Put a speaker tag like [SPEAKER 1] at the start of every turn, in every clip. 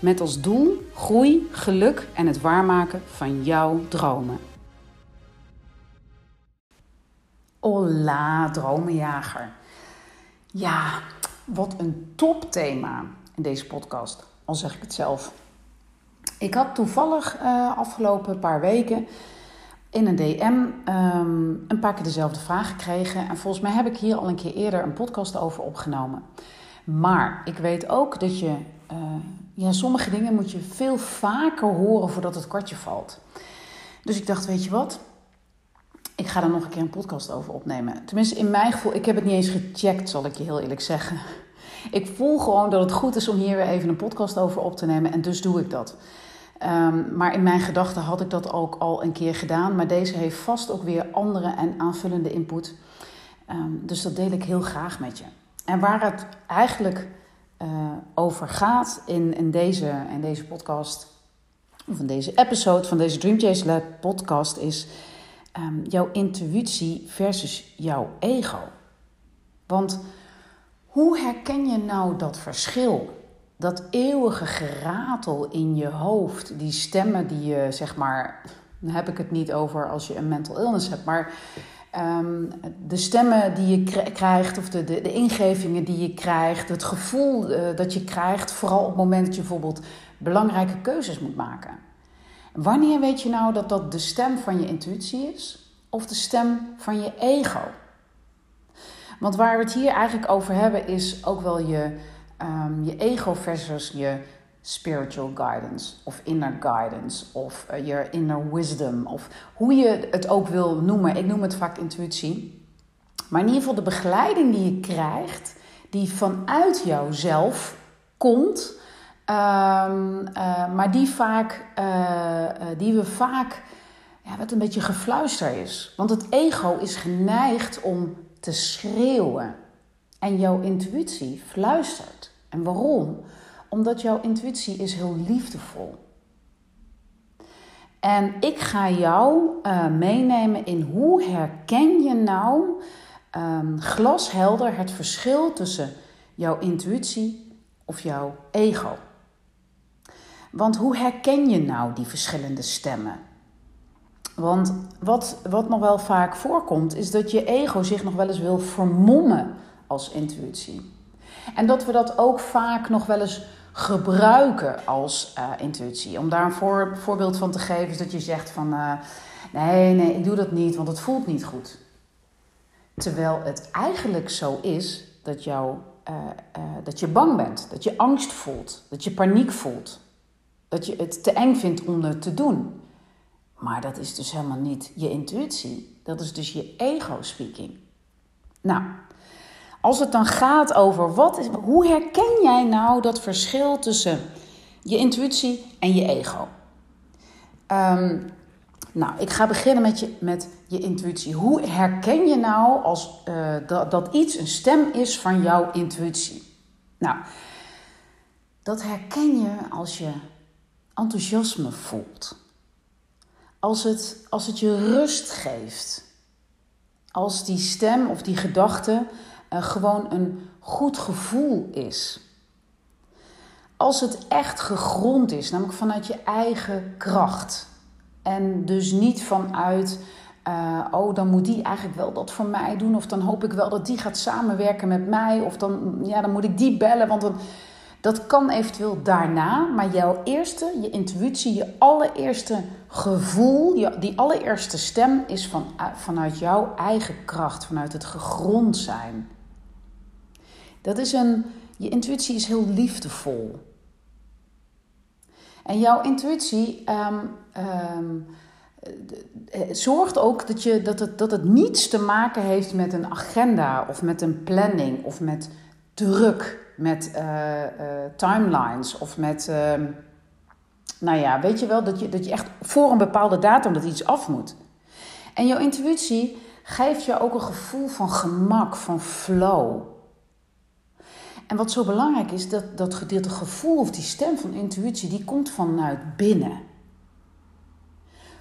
[SPEAKER 1] Met als doel groei, geluk en het waarmaken van jouw dromen. Hola, dromenjager. Ja, wat een topthema in deze podcast, al zeg ik het zelf. Ik had toevallig uh, afgelopen paar weken in een DM um, een paar keer dezelfde vraag gekregen. En volgens mij heb ik hier al een keer eerder een podcast over opgenomen. Maar ik weet ook dat je, uh, ja, sommige dingen moet je veel vaker horen voordat het kwartje valt. Dus ik dacht, weet je wat? Ik ga er nog een keer een podcast over opnemen. Tenminste, in mijn gevoel, ik heb het niet eens gecheckt, zal ik je heel eerlijk zeggen. Ik voel gewoon dat het goed is om hier weer even een podcast over op te nemen en dus doe ik dat. Um, maar in mijn gedachten had ik dat ook al een keer gedaan. Maar deze heeft vast ook weer andere en aanvullende input. Um, dus dat deel ik heel graag met je. En waar het eigenlijk uh, over gaat in, in, deze, in deze podcast, of in deze episode van deze Dream Chase Lab podcast, is um, jouw intuïtie versus jouw ego. Want hoe herken je nou dat verschil? dat eeuwige geratel in je hoofd, die stemmen die je, zeg maar, heb ik het niet over als je een mental illness hebt, maar um, de stemmen die je krijgt, of de, de, de, ingevingen die je krijgt, het gevoel uh, dat je krijgt, vooral op het moment dat je bijvoorbeeld belangrijke keuzes moet maken. Wanneer weet je nou dat dat de stem van je intuïtie is of de stem van je ego? Want waar we het hier eigenlijk over hebben is ook wel je um, je ego versus je spiritual guidance of inner guidance of uh, je inner wisdom of hoe je het ook wil noemen. Ik noem het vaak intuïtie. Maar in ieder geval de begeleiding die je krijgt, die vanuit jouzelf komt, um, uh, maar die, vaak, uh, die we vaak, ja, wat een beetje gefluister is. Want het ego is geneigd om te schreeuwen. En jouw intuïtie fluistert. En waarom? Omdat jouw intuïtie is heel liefdevol. En ik ga jou uh, meenemen in hoe herken je nou um, glashelder het verschil tussen jouw intuïtie of jouw ego. Want hoe herken je nou die verschillende stemmen? Want wat, wat nog wel vaak voorkomt, is dat je ego zich nog wel eens wil vermommen als intuïtie. En dat we dat ook vaak nog wel eens gebruiken als uh, intuïtie. Om daar een voor, voorbeeld van te geven is dat je zegt van... Uh, nee, nee, ik doe dat niet, want het voelt niet goed. Terwijl het eigenlijk zo is dat, jou, uh, dat je bang bent. Dat je angst voelt. Dat je paniek voelt. Dat je het te eng vindt om het te doen. Maar dat is dus helemaal niet je intuïtie. Dat is dus je ego speaking. Nou, als het dan gaat over wat is, hoe herken jij nou dat verschil tussen je intuïtie en je ego? Um, nou, ik ga beginnen met je, met je intuïtie. Hoe herken je nou als, uh, dat, dat iets een stem is van jouw intuïtie? Nou, dat herken je als je enthousiasme voelt. Als het, als het je rust geeft. Als die stem of die gedachte gewoon een goed gevoel is. Als het echt gegrond is, namelijk vanuit je eigen kracht. En dus niet vanuit, uh, oh dan moet die eigenlijk wel dat voor mij doen. Of dan hoop ik wel dat die gaat samenwerken met mij. Of dan, ja, dan moet ik die bellen, want dan, dat kan eventueel daarna. Maar jouw eerste, je intuïtie, je allereerste gevoel, je, die allereerste stem is van, uh, vanuit jouw eigen kracht. Vanuit het gegrond zijn. Dat is een, je intuïtie is heel liefdevol. En jouw intuïtie um, um, zorgt ook dat, je, dat, het, dat het niets te maken heeft met een agenda of met een planning of met druk, met uh, timelines of met uh, nou ja, weet je wel, dat je, dat je echt voor een bepaalde datum dat iets af moet. En jouw intuïtie geeft je ook een gevoel van gemak, van flow. En wat zo belangrijk is, dat, dat gedeelte gevoel of die stem van intuïtie, die komt vanuit binnen.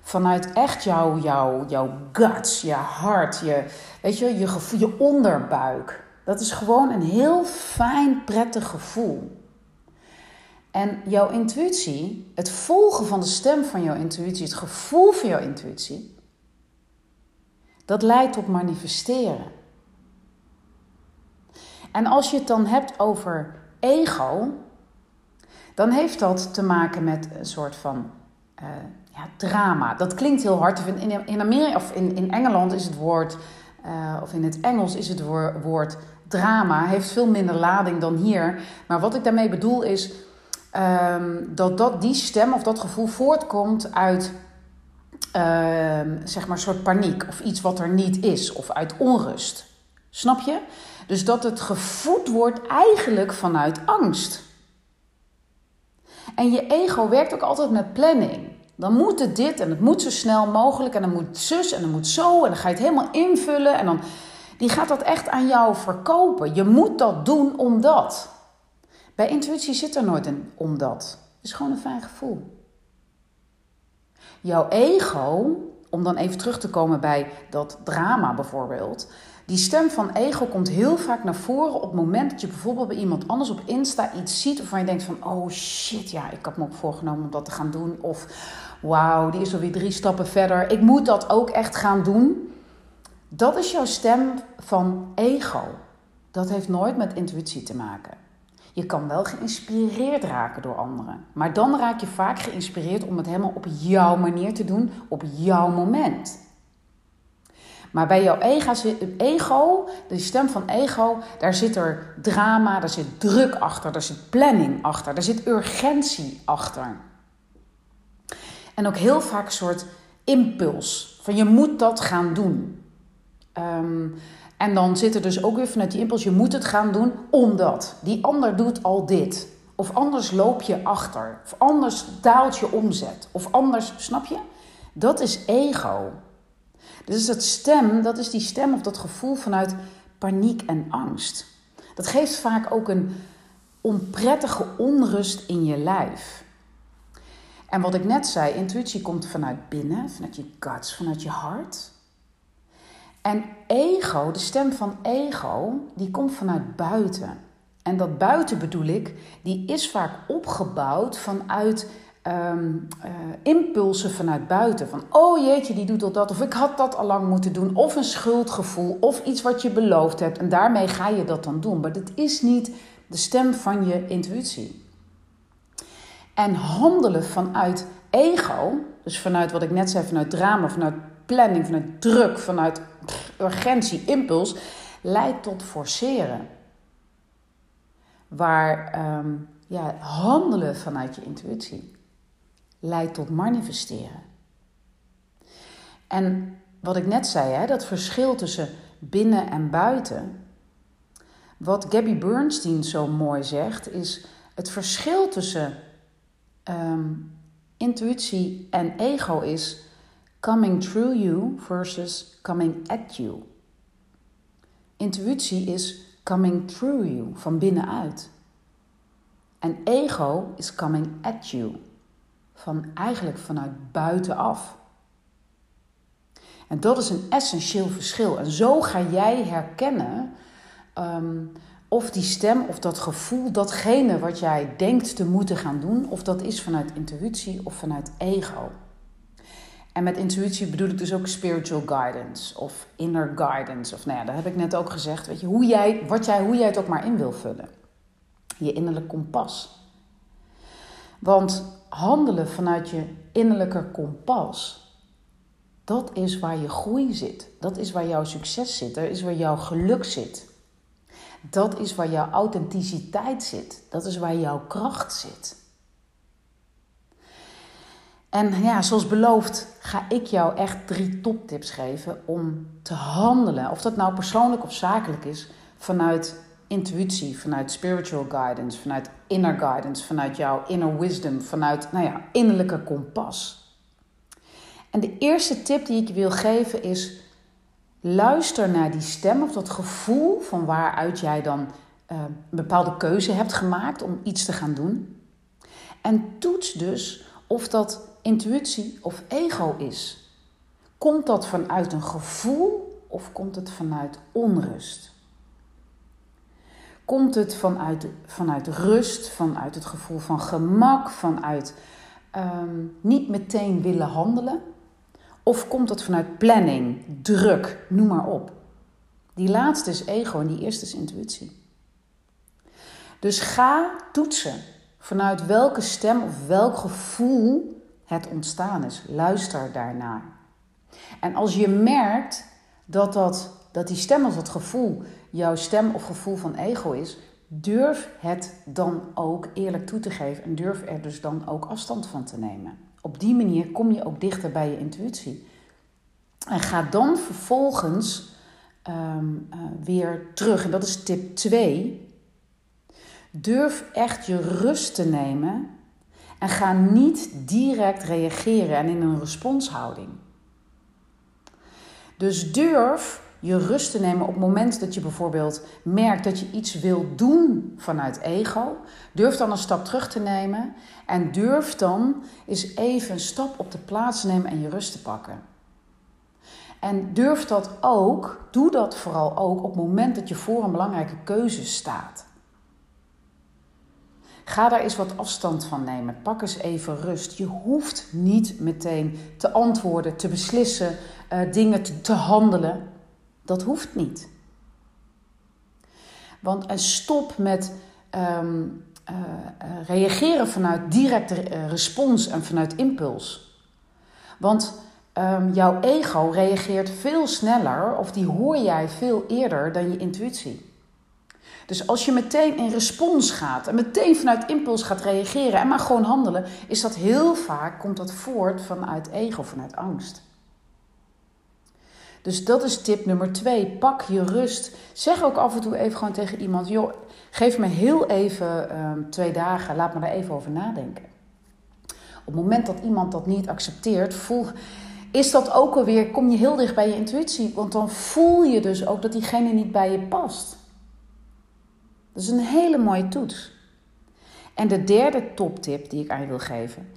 [SPEAKER 1] Vanuit echt jouw, jouw, jouw guts, je hart, je, weet je, je, gevoel, je onderbuik. Dat is gewoon een heel fijn, prettig gevoel. En jouw intuïtie, het volgen van de stem van jouw intuïtie, het gevoel van jouw intuïtie, dat leidt tot manifesteren. En als je het dan hebt over ego, dan heeft dat te maken met een soort van uh, ja, drama. Dat klinkt heel hard. In, in, Amerika, of in, in Engeland is het woord, uh, of in het Engels is het woord drama, heeft veel minder lading dan hier. Maar wat ik daarmee bedoel is um, dat, dat die stem of dat gevoel voortkomt uit uh, zeg maar een soort paniek of iets wat er niet is of uit onrust. Snap je? Dus dat het gevoed wordt eigenlijk vanuit angst. En je ego werkt ook altijd met planning. Dan moet het dit en het moet zo snel mogelijk en dan moet zus en dan moet zo en dan ga je het helemaal invullen en dan die gaat dat echt aan jou verkopen. Je moet dat doen omdat. Bij intuïtie zit er nooit een omdat. Het is gewoon een fijn gevoel. Jouw ego, om dan even terug te komen bij dat drama bijvoorbeeld. Die stem van ego komt heel vaak naar voren op het moment dat je bijvoorbeeld bij iemand anders op Insta iets ziet waarvan je denkt van oh shit, ja, ik had me ook voorgenomen om dat te gaan doen. Of wauw, die is alweer drie stappen verder. Ik moet dat ook echt gaan doen. Dat is jouw stem van ego. Dat heeft nooit met intuïtie te maken. Je kan wel geïnspireerd raken door anderen. Maar dan raak je vaak geïnspireerd om het helemaal op jouw manier te doen, op jouw moment. Maar bij jouw ego, de stem van ego, daar zit er drama, daar zit druk achter, daar zit planning achter, daar zit urgentie achter. En ook heel vaak een soort impuls van je moet dat gaan doen. Um, en dan zit er dus ook weer vanuit die impuls, je moet het gaan doen omdat die ander doet al dit. Of anders loop je achter. Of anders daalt je omzet. Of anders, snap je? Dat is ego. Dus dat stem, dat is die stem of dat gevoel vanuit paniek en angst. Dat geeft vaak ook een onprettige onrust in je lijf. En wat ik net zei, intuïtie komt vanuit binnen, vanuit je guts, vanuit je hart. En ego, de stem van ego, die komt vanuit buiten. En dat buiten bedoel ik, die is vaak opgebouwd vanuit um, uh, impulsen vanuit buiten. Van, oh jeetje, die doet al dat. Of ik had dat al lang moeten doen. Of een schuldgevoel. Of iets wat je beloofd hebt. En daarmee ga je dat dan doen. Maar dit is niet de stem van je intuïtie. En handelen vanuit ego, dus vanuit wat ik net zei, vanuit drama, vanuit planning, vanuit druk, vanuit urgentie, impuls, leidt tot forceren. Waar ehm, ja, handelen vanuit je intuïtie leidt tot manifesteren. En wat ik net zei, hè, dat verschil tussen binnen en buiten. Wat Gabby Bernstein zo mooi zegt, is het verschil tussen ehm, intuïtie en ego is coming through you versus coming at you. Intuïtie is coming through you, van binnenuit. En ego is coming at you, van eigenlijk vanuit buitenaf. En dat is een essentieel verschil. En zo ga jij herkennen ehm, of die stem of dat gevoel, datgene wat jij denkt te moeten gaan doen, of dat is vanuit intuïtie of vanuit ego. En met intuïtie bedoel ik dus ook spiritual guidance of inner guidance. Of nou ja, dat heb ik net ook gezegd. Weet je, hoe jij, wat jij, hoe jij het ook maar in wil vullen. Je innerlijk kompas. Want handelen vanuit je innerlijke kompas, dat is waar je groei zit. Dat is waar jouw succes zit. Dat is waar jouw geluk zit. Dat is waar jouw authenticiteit zit. Dat is waar jouw kracht zit. En ja, zoals beloofd ga ik jou echt drie toptips geven om te handelen. Of dat nou persoonlijk of zakelijk is, vanuit intuïtie, vanuit spiritual guidance, vanuit inner guidance, vanuit jouw inner wisdom, vanuit nou ja, innerlijke kompas. En de eerste tip die ik je wil geven is: luister naar die stem of dat gevoel van waaruit jij dan een bepaalde keuze hebt gemaakt om iets te gaan doen. En toets dus of dat intuïtie of ego is. Komt dat vanuit een gevoel of komt het vanuit onrust? Komt het vanuit, vanuit rust, vanuit het gevoel van gemak, vanuit um, niet meteen willen handelen? Of komt het vanuit planning, druk, noem maar op? Die laatste is ego en die eerste is intuïtie. Dus ga toetsen vanuit welke stem of welk gevoel het ontstaan is. Luister daarnaar. En als je merkt dat, dat, dat die stem of dat gevoel jouw stem of gevoel van ego is, durf het dan ook eerlijk toe te geven en durf er dus dan ook afstand van te nemen. Op die manier kom je ook dichter bij je intuïtie. En ga dan vervolgens ehm, eh, weer terug. En dat is tip 2. Durf echt je rust te nemen en ga niet direct reageren en in een responshouding. Dus durf je rust te nemen op het moment dat je bijvoorbeeld merkt dat je iets wil doen vanuit ego. Durf dan een stap terug te nemen en durf dan eens even een stap op de plaats te nemen en je rust te pakken. En durf dat ook, doe dat vooral ook op het moment dat je voor een belangrijke keuze staat. Ga daar eens wat afstand van nemen. Pak eens even rust. Je hoeft niet meteen te antwoorden, te beslissen, uh, dingen te, handelen. Dat hoeft niet. Want en stop met um, uh, reageren vanuit directe respons en vanuit impuls. Want um, jouw ego reageert veel sneller of die hoor jij veel eerder dan je intuïtie. Dus als je meteen in respons gaat en meteen vanuit impuls gaat reageren en maar gewoon handelen, is dat heel vaak, komt dat voort vanuit ego, vanuit angst. Dus dat is tip nummer twee. Pak je rust. Zeg ook af en toe even gewoon tegen iemand: joh, geef me heel even um, twee dagen, laat me daar even over nadenken. Op het moment dat iemand dat niet accepteert, voel, is dat ook alweer, kom je heel dicht bij je intuïtie. Want dan voel je dus ook dat diegene niet bij je past. Dat is een hele mooie toets. En de derde toptip die ik aan je wil geven.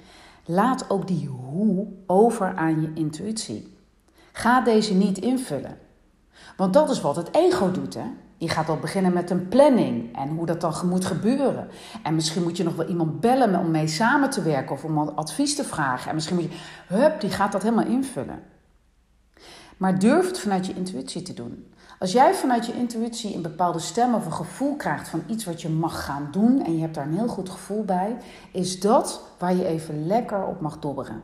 [SPEAKER 1] Laat ook die hoe over aan je intuïtie. Ga deze niet invullen. Want dat is wat het ego doet. Hè? Je gaat al beginnen met een planning en hoe dat dan moet gebeuren. En misschien moet je nog wel iemand bellen om mee samen te werken of om advies te vragen. En misschien moet je, hup, die gaat dat helemaal invullen. Maar durf het vanuit je intuïtie te doen. Als jij vanuit je intuïtie een bepaalde stem of een gevoel krijgt van iets wat je mag gaan doen en je hebt daar een heel goed gevoel bij, is dat waar je even lekker op mag dobberen.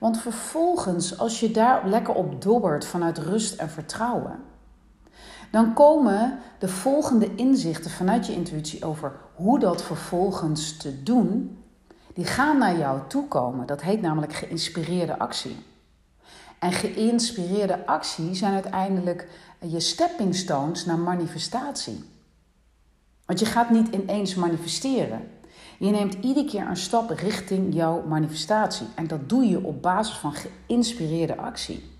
[SPEAKER 1] Want vervolgens, als je daar lekker op dobbert vanuit rust en vertrouwen, dan komen de volgende inzichten vanuit je intuïtie over hoe dat vervolgens te doen, die gaan naar jou toe komen. Dat heet namelijk geïnspireerde actie. En geïnspireerde actie zijn uiteindelijk je stepping stones naar manifestatie. Want je gaat niet ineens manifesteren. Je neemt iedere keer een stap richting jouw manifestatie. En dat doe je op basis van geïnspireerde actie.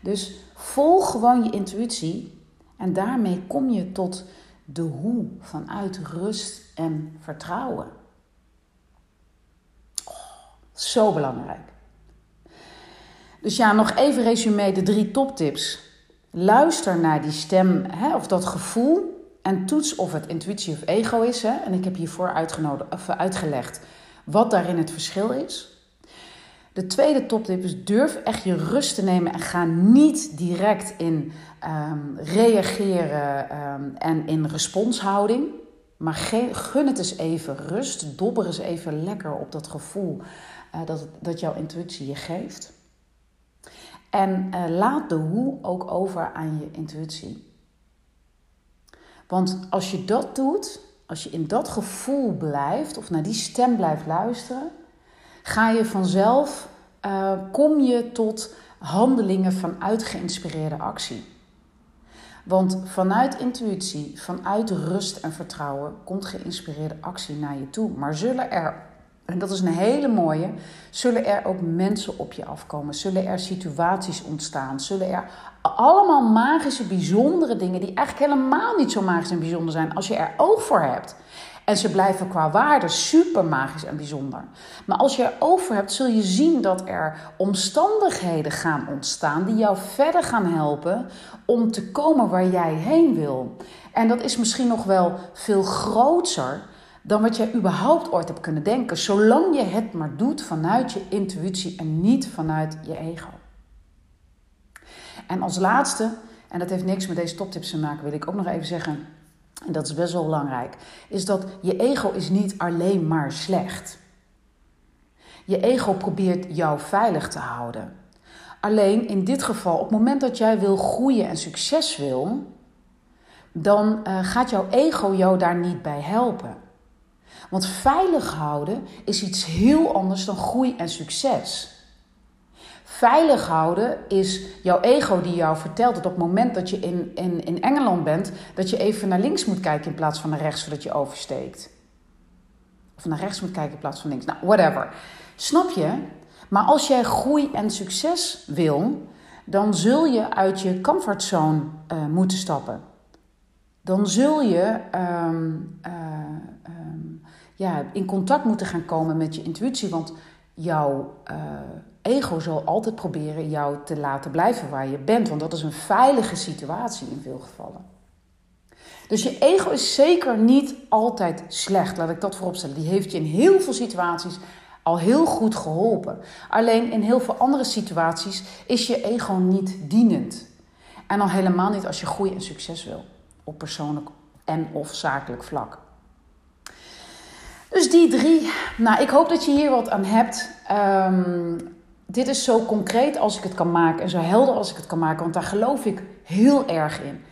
[SPEAKER 1] Dus volg gewoon je intuïtie en daarmee kom je tot de hoe vanuit rust en vertrouwen. Oh, zo belangrijk. Dus ja, nog even resume de drie toptips. Luister naar die stem hè, of dat gevoel en toets of het intuïtie of ego is. Hè. En ik heb hiervoor of uitgelegd wat daarin het verschil is. De tweede toptip is durf echt je rust te nemen en ga niet direct in um, reageren um, en in responshouding. Maar gun het eens even rust. Dobber eens even lekker op dat gevoel uh, dat, dat jouw intuïtie je geeft. En uh, laat de hoe ook over aan je intuïtie. Want als je dat doet, als je in dat gevoel blijft of naar die stem blijft luisteren, ga je vanzelf, uh, kom je tot handelingen vanuit geïnspireerde actie. Want vanuit intuïtie, vanuit rust en vertrouwen komt geïnspireerde actie naar je toe. Maar zullen er, en dat is een hele mooie, zullen er ook mensen op je afkomen? Zullen er situaties ontstaan? Zullen er allemaal magische, bijzondere dingen die eigenlijk helemaal niet zo magisch en bijzonder zijn als je er oog voor hebt? En ze blijven qua waarde super magisch en bijzonder. Maar als je er over hebt, zul je zien dat er omstandigheden gaan ontstaan die jou verder gaan helpen om te komen waar jij heen wil. En dat is misschien nog wel veel groter dan wat jij überhaupt ooit hebt kunnen denken, zolang je het maar doet vanuit je intuïtie en niet vanuit je ego. En als laatste, en dat heeft niks met deze toptips te maken, wil ik ook nog even zeggen en dat is best wel belangrijk, is dat je ego is niet alleen maar slecht. Je ego probeert jou veilig te houden. Alleen in dit geval, op het moment dat jij wil groeien en succes wil, dan uh, gaat jouw ego jou daar niet bij helpen. Want veilig houden is iets heel anders dan groei en succes. Veilig houden is jouw ego die jou vertelt dat op het moment dat je in, in, in Engeland bent, dat je even naar links moet kijken in plaats van naar rechts voordat je oversteekt. Of naar rechts moet kijken in plaats van links. Nou, whatever. Snap je? Maar als jij groei en succes wil, dan zul je uit je comfortzone uh, moeten stappen. Dan zul je uh, um, ja, in contact moeten gaan komen met je intuïtie. Want jouw uh, ego zal altijd proberen jou te laten blijven waar je bent. Want dat is een veilige situatie in veel gevallen. Dus je ego is zeker niet altijd slecht, laat ik dat vooropstellen. Die heeft je in heel veel situaties al heel goed geholpen. Alleen in heel veel andere situaties is je ego niet dienend. En al helemaal niet als je groei en succes wil. Op persoonlijk en of zakelijk vlak. Dus die drie. Nou, ik hoop dat je hier wat aan hebt. Um, dit is zo concreet als ik het kan maken en zo helder als ik het kan maken, want daar geloof ik heel erg in.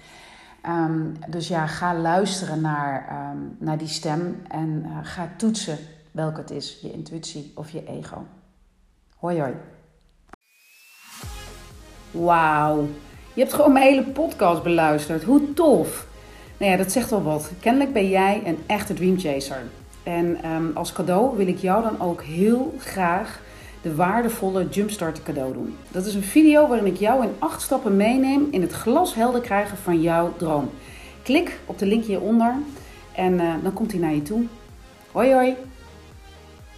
[SPEAKER 1] Um, dus ja, ga luisteren naar, um, naar die stem en uh, ga toetsen welke het is, je intuïtie of je ego. Hoi hoi. Wauw, je hebt gewoon mijn hele podcast beluisterd. Hoe tof! Nou ja, dat zegt wel wat. Kennelijk ben jij een echte dreamchaser. En um, als cadeau wil ik jou dan ook heel graag de waardevolle Jumpstart cadeau doen. Dat is een video waarin ik jou in acht stappen meeneem in het glashelder krijgen van jouw droom. Klik op de link hieronder en uh, dan komt hij naar je toe. Hoi hoi!